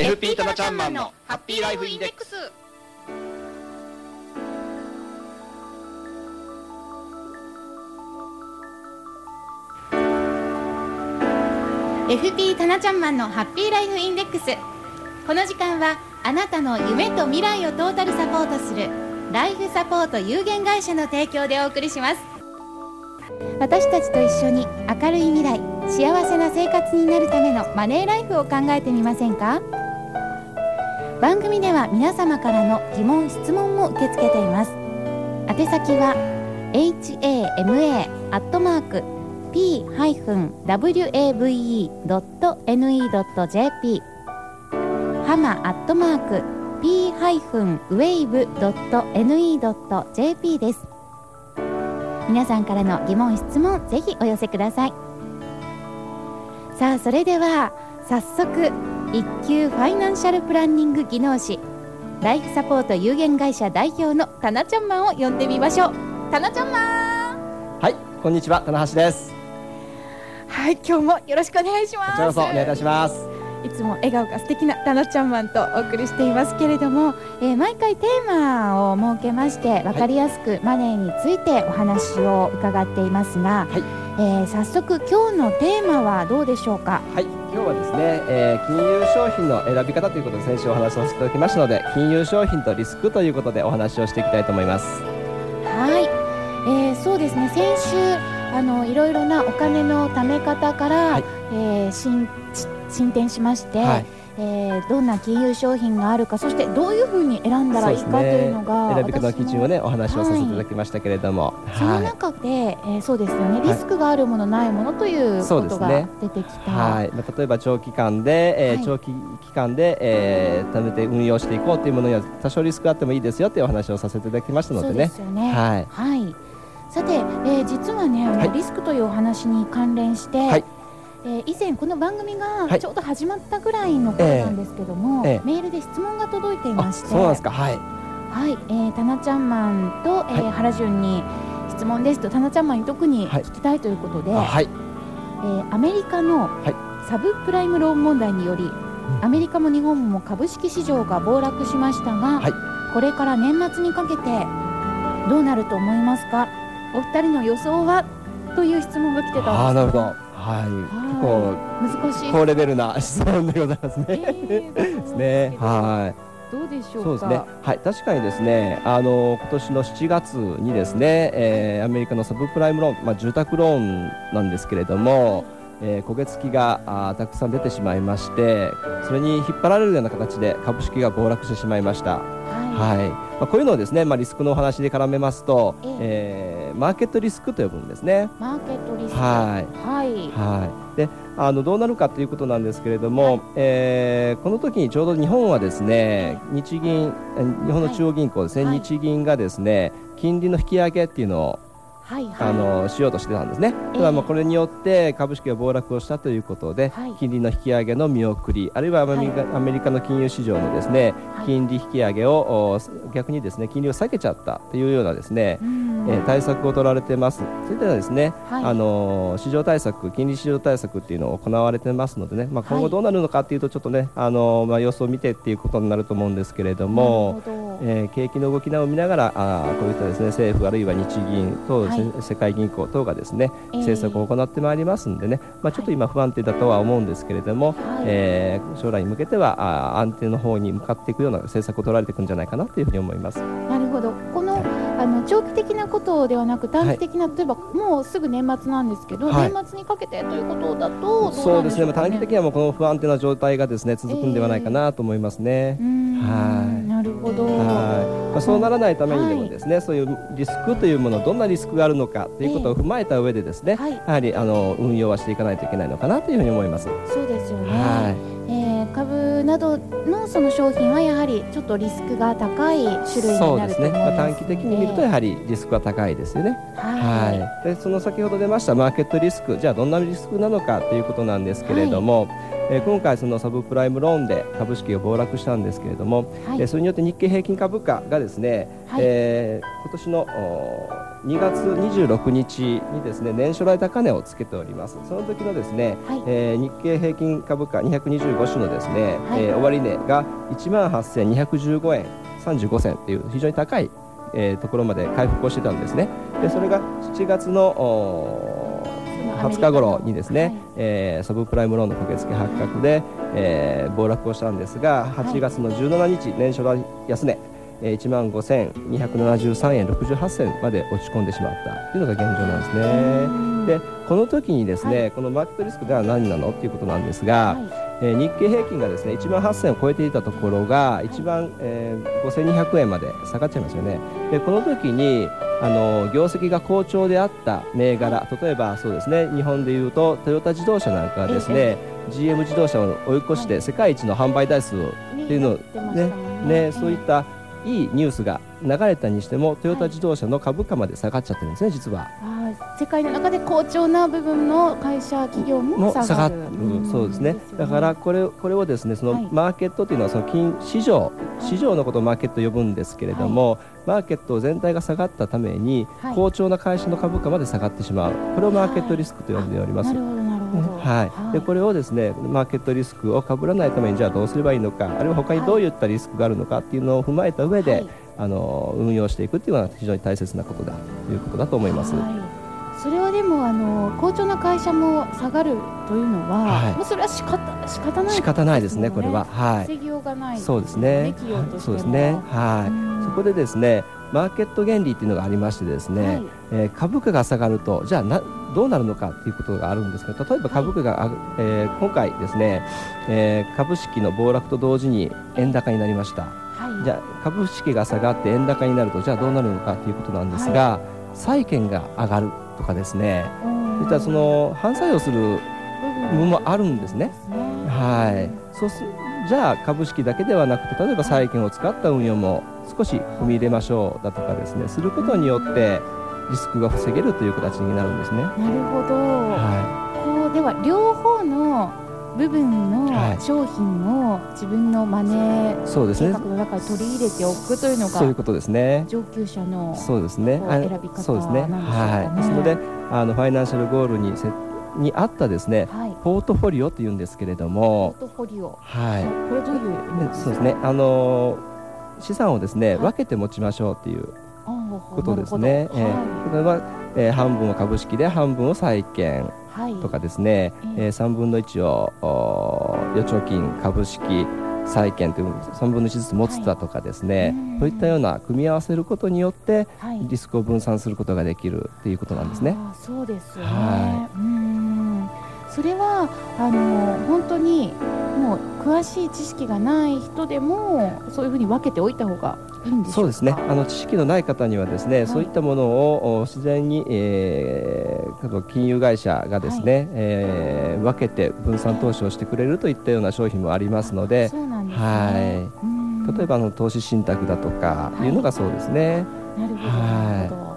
FP タナちゃんマンのハッピーライフインデックス。FP タナちゃんマンのハッピーライフインデックス。この時間はあなたの夢と未来をトータルサポートするライフサポート有限会社の提供でお送りします。私たちと一緒に明るい未来幸せな生活になるためのマネーライフを考えてみませんか？番組では皆様からの疑問質問も受け付けています。宛先は hama.p-wave.ne.jp ハマアットマーク p-wave.ne.jp です。皆さんからの疑問質問ぜひお寄せください。さあそれでは早速一級ファイナンシャルプランニング技能士。ライフサポート有限会社代表のタナちゃんマンを呼んでみましょう。タナちゃんマン。はい、こんにちは、棚橋です。はい今日もよろしくお願いします。こちらこそお願いいたします。いつも笑顔が素敵なタナちゃんマンとお送りしていますけれども、えー毎回テーマを設けまして分かりやすくマネーについてお話を伺っていますが、はい。えー早速今日のテーマはどうでしょうか？はい、今日はですね、えー金融商品の選び方ということで先週お話しさせていただきましたので、金融商品とリスクということでお話をしていきたいと思います。はい、えーそうですね。先週あのいろいろなお金の貯め方から、はい。えー進展しまして、はいえーどんな金融商品があるかそしてどういうふうに選んだらいいかというのが選び方の基準をね、お話をさせていただききましたけれども、そのはい。中で、えーそうですよね、いリスクがあるもの、ないものということが出てきた。はい、まあ、例えば長期間で、えーはい長期期間で、えー貯めて運用していこうというものには多少リスクがあってもいいですよというお話をさせていただきましたのでね。でね。はいはい。さて、えー実はね、あのはいリスクというお話に関連して、はいえー以前この番組はい。がちょうど始まったぐらいの頃なんですけども、ええ。ええ。メールで質問が届いていまあ、して、そうなんですか。はい。はい、えー、タナちゃんマンと、えーはい。原潤に質問ですとタナちゃんマンに特にはい。聞きたいということで、あはい。えーアメリカのい。サブプライムローン問題により、アメリカも日本も株式市場が暴落しましたが、はい。これから年末にかけてどうなると思いますか？お二人の予想は？という質問が来てたんです。ああ、なるほど。ははい。結構難しい高レベルな 質問でございますね。えー ですね。はどうでしい。ょか？そううですね。はい。確かにですね、あの今年の7月にですね、えーアメリカのサブプライムローン、まあ住宅ローンなんですけれども、えー焦げ付きがあーたくさん出てしまいまして、それに引っ張られるような形で株式が暴落してしまいました。ははい。まあこういうのをですね、まあリスクのお話で絡めますと、ええーマーケットリスクと呼ぶんですね。い、マーケットリスク。はい。はい。はい、であのどうなるかということなんですけれども、えーこの時にちょうど日本はですね日銀え日本の中央銀行ですね、はい。日銀がですね金利の引き上げっていうのをはいはい。あのしようとしてたんですね。ええ。ただまあこれによって株式が暴落をしたということで、はい。金利の引き上げの見送り、あるいはアメリカ,、アメリカの金融市場のですねはい。金利引き上げをお逆にですね金利を下げちゃったというようなですね、うん。えー対策を取られてます。それではですね、はい。あの市場対策、金利市場対策っていうのを行われてますのでね、まあ、今はい。後どうなるのかっていうとちょっとね、あのまあ、様子を見てっていうことになると思うんですけれども、なるほどえー景気の動きなどを見ながらあーこういったですね政府あるいは日銀等、はい。せ世界銀行等がですねえー政策を行ってまいりますんでね、まあ、ちょっと今不安定だとは思うんですけれども、はい。えー将来に向けてはあー安定の方に向かっていくような政策を取られていくんじゃないかなというふうに思います。なるほど。このあの長期的なことではなく短期的な、例えばもうすぐ年末なんですけど、はい。年末にかけてということだとどうそうんですね、短期的にはもうこの不安定な状態がですね続くんではないかなと思いますね。うーん。はいほど。はい。まあ、そうならないためにでもはいですね、そういうリスクというものどんなリスクがあるのかということを踏まえた上でですね、はい。やはりあの運用はしていかないといけないのかなというふうに思います。そうですよね、はえー株などのその商品はやはりちょっとリスクが高い種類そうになるとですね、まあ、短期的に見るとやはりリスクは高いですよね。はい、はい、でその先ほど出ましたマーケットリスクじゃあどんなリスクなのかということなんですけれども、えー今回そのサブプライムローンで株式が暴落したんですけれども、はい。えーそれによって日経平均株価がですね、はい。えー今年のお2月26日にですね年初来高値をつけております。その時のですね、はい。えー日経平均株価225種のですね、はい。えー終値が1万8215円35銭という非常に高い、えーところまで回復をしてたんですね。でそれが7月のお20日頃にですね、はい。えーサブプライムローンの焦げ付け発覚で、えー暴落をしたんですが8月の17日、年初来安値えー1万5273円68銭まで落ち込んでしまったというのが現状なんですね。でこの時にですね、はこのマーケットリスクでは何なのっていうことなんですが、はえー日経平均がですね1万8000を超えていたところが1万、えー5200円まで下がっちゃいますよね。でこの時にあの業績が好調であった銘柄例えばそうですね日本でいうとトヨタ自動車なんかはですね、GM 自動車を追い越して世界一の販売台数をいっていうのをね。ねそういったいいニュースが流れたにしてもトヨタ自動車の株価まで下がっちゃってるんですね実は。世界の中で好調な部分の会社企業もも下がっうんそうですね。だからこれこれをですねそはい。のマーケットというのはその金市場市場のことをマーケットと呼ぶんですけれども、マーケット全体が下がったために、はい。好調な会社の株価まで下がってしまう。これをマーケットリスクと呼んでおります。はい、でこれをですねマーケットリスクを被らないためにじゃあどうすればいいのかあるいは他にどういったリスクがあるのかっていうのを踏まえた上で、はい。あの運用していくっていうのは非常に大切なことだということだと思います。はいそれはでもあの好調な会社も下がるというのは、はいもうそれは仕方仕方ない仕方ないですねこれは。はい。防ぎようがないそうですね。そうですね。はうんい。そこでですね、マーケット原理っていうのがありましてですね、はいえー株価が下がるとじゃあなどうなるのかっていうことがあるんですけど、例えば株価が、あえー今回ですね、えー株式の暴落と同時に円高になりました。はいじゃあ株式が下がって円高になるとじゃあどうなるのかということなんですが、債券が上がるとかですね、そういったその反作用する部分もあるんですね。はい、そうすじゃあ株式だけではなくて例えば債券を使った運用も少し踏み入れましょうだとかですね。することによってリスクが防げるという形になるんですね。なるほど、はこうでは両方の部分のはい商品を自分のマネーい、そうですね計画。の中に取り入れておくというのがそういうことですね。上級者のそうですね。選び方そうですね。なんでしょうかねはい。ですので、あのファイナンシャルゴールにせに合ったですね、はいポートフォリオって言うんですけれどポもー、トフォリオはい。これどういうそうですね。あの資産をですね、はい分けて持ちましょうっていうことですね。えー例えば、えー半分を株式で半分を債券はいとかですね、えええー、3分の1を預貯金株式債券という3分の1ずつ持つだとかですね、うんそういったような組み合わせることによってはいリスクを分散することができるっていうことなんですね。そうですよね。はうんそれはあの本当にもう詳しい知識がない人でもそういうふうに分けておいた方がいいんで。そうですね。あの知識のない方にはですね、いそういったものをお自然に、えー、金融会社がですね、えー分けて分散投資をしてくれるといったような商品もありますので、そうなんですね。はいうん例えばあの投資信託だとかはいいうのがそうですね。なるほどはいなるほど。はい、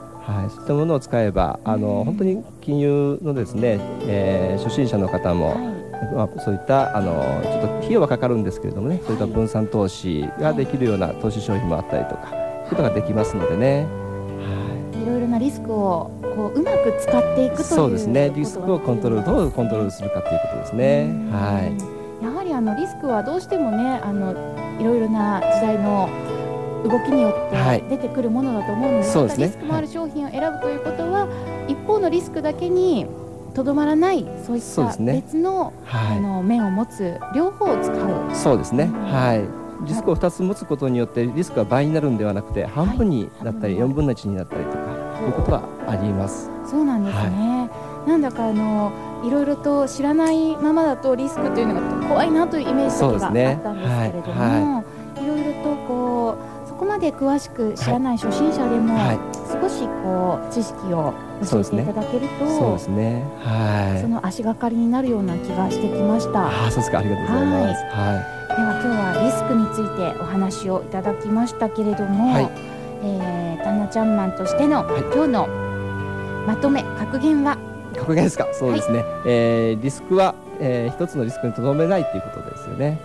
そういったものを使えば、あうんの本当に金融のですね、えー初心者の方も、はいまあ、そういったあのちょっと費用はかかるんですけれどもね、そういった分散投資ができるような投資商品もあったりとか、そういうことができますのでね。いろいろなリスクをこううまく使っていくというそうですね、リスクをコントロール、どうコントロールするかということですね。はい。い。やはりあのリスクはどうしてもね、あのいろいろな時代の動きによっはいて出てくるものだと思うので、そうですねリスクもある商品を選ぶということは、一方のリスクだけにとどまらないそういった別の,、あはの面を持つ両方を使う。い。そうですね。うんはい。リスクを2つ持つことによってリスクが倍になるんではなくて半分になったり4半分の1になったりとかいうことはあります。そうなんですね。なんだかあのいろいろと知らないままだとリスクというのが怖いなというイメージがあったんですけれども、そこまで詳しく知らない初心者でも、はい。少しこう知識を教えていただけるとそうですね。はい。その足がかりになるような気がしてきました。ああ、そうですか。ありがとうございます。はでは今日はリスクについてお話をいただきましたけれども、はいえータナちゃんマンとしての、はい今日のまとめ格言は、い。格言ですか？そうですね。えーリスクは、えー一つのリスクにとどめないっていうことですよね。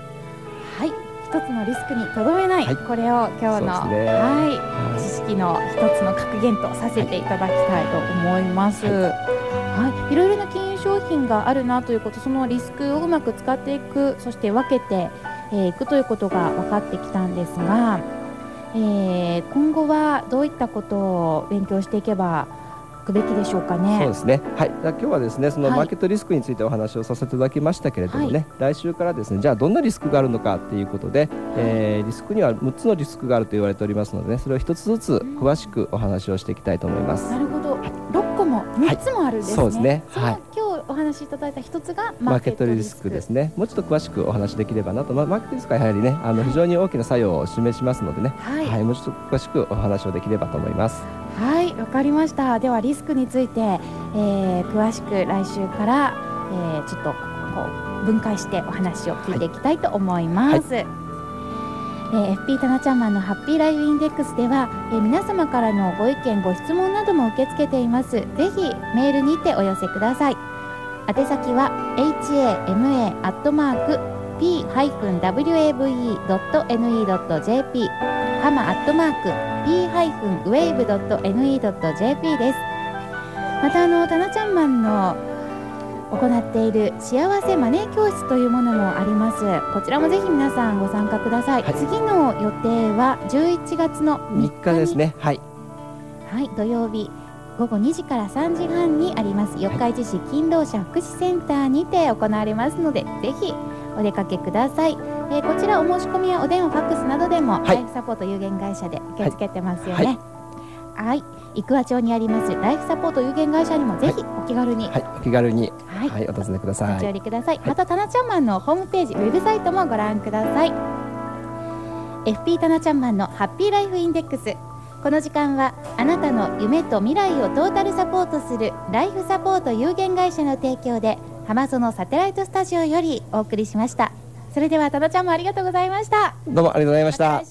はい一つのリスクにとどめない、はい。これを今日の、ね。はい、知識の一つの格言とさせていただきたいと思います。はい、い。ろいろな金融商品があるなということ、そのリスクをうまく使っていく、そして分けてえーいくということが分かってきたんですが、えー今後はどういったことを勉強していけばいくべきでしょうかね。そうですね。はい。じゃあ今日はですね、そのはい。マーケットリスクについてお話をさせていただきましたけれどもね、来週からですね、じゃあどんなリスクがあるのかっていうことで、えーリスクには6つのリスクがあると言われておりますのでね、それを1つずつ詳しくお話をしていきたいと思います。なるほど、六個も三つもあるんですね。そうですね。はい。今日お話しいただいた一つがマーケットリスクですね。もうちょっと詳しくお話できればなと、まあ、マーケットリスクはやはりね、あの非常に大きな作用を示しますのでね、はい、はい、もうちょっと詳しくお話をできればと思います。はい、わかりました。ではリスクについて、えー詳しく来週から、えーちょっとこう分解してお話を聞いていきたいと思います。えー FP タナちゃんマンのハッピーライフインデックスでは、えー皆様からのご意見ご質問なども受け付けていますぜひメールにてお寄せください宛先は hama アットマーク p-wave.ne.jp ハマアットマーク p-wave.ne.jp です。またあのタナちゃんマンの行っている幸せマネー教室というものもあります。こちらもぜひ皆さんご参加ください、はい。次の予定は11月の3 3日ですね。はい。はい。土曜日午後2時から3時半にあります。四日市市勤労者福祉センターにて行われますのでぜひお出かけください、えーこちらお申し込みやお電話ファックスなどでも、はい。ライフサポート有限会社で受け付けてますよね。はい、生桑町にありますライフサポート有限会社にもぜひお気軽に、はい。お気軽に、はい。はい、お尋ねくだおさい。立ち寄りください、またタナちゃんマンのホームページウェブサイトもご覧ください。FP タナちゃんマンのハッピーライフインデックス。この時間はあなたの夢と未来をトータルサポートするライフサポート有限会社の提供で浜園サテライトスタジオよりお送りしました。それではタナちゃんもありがとうございました。どうもありがとうございました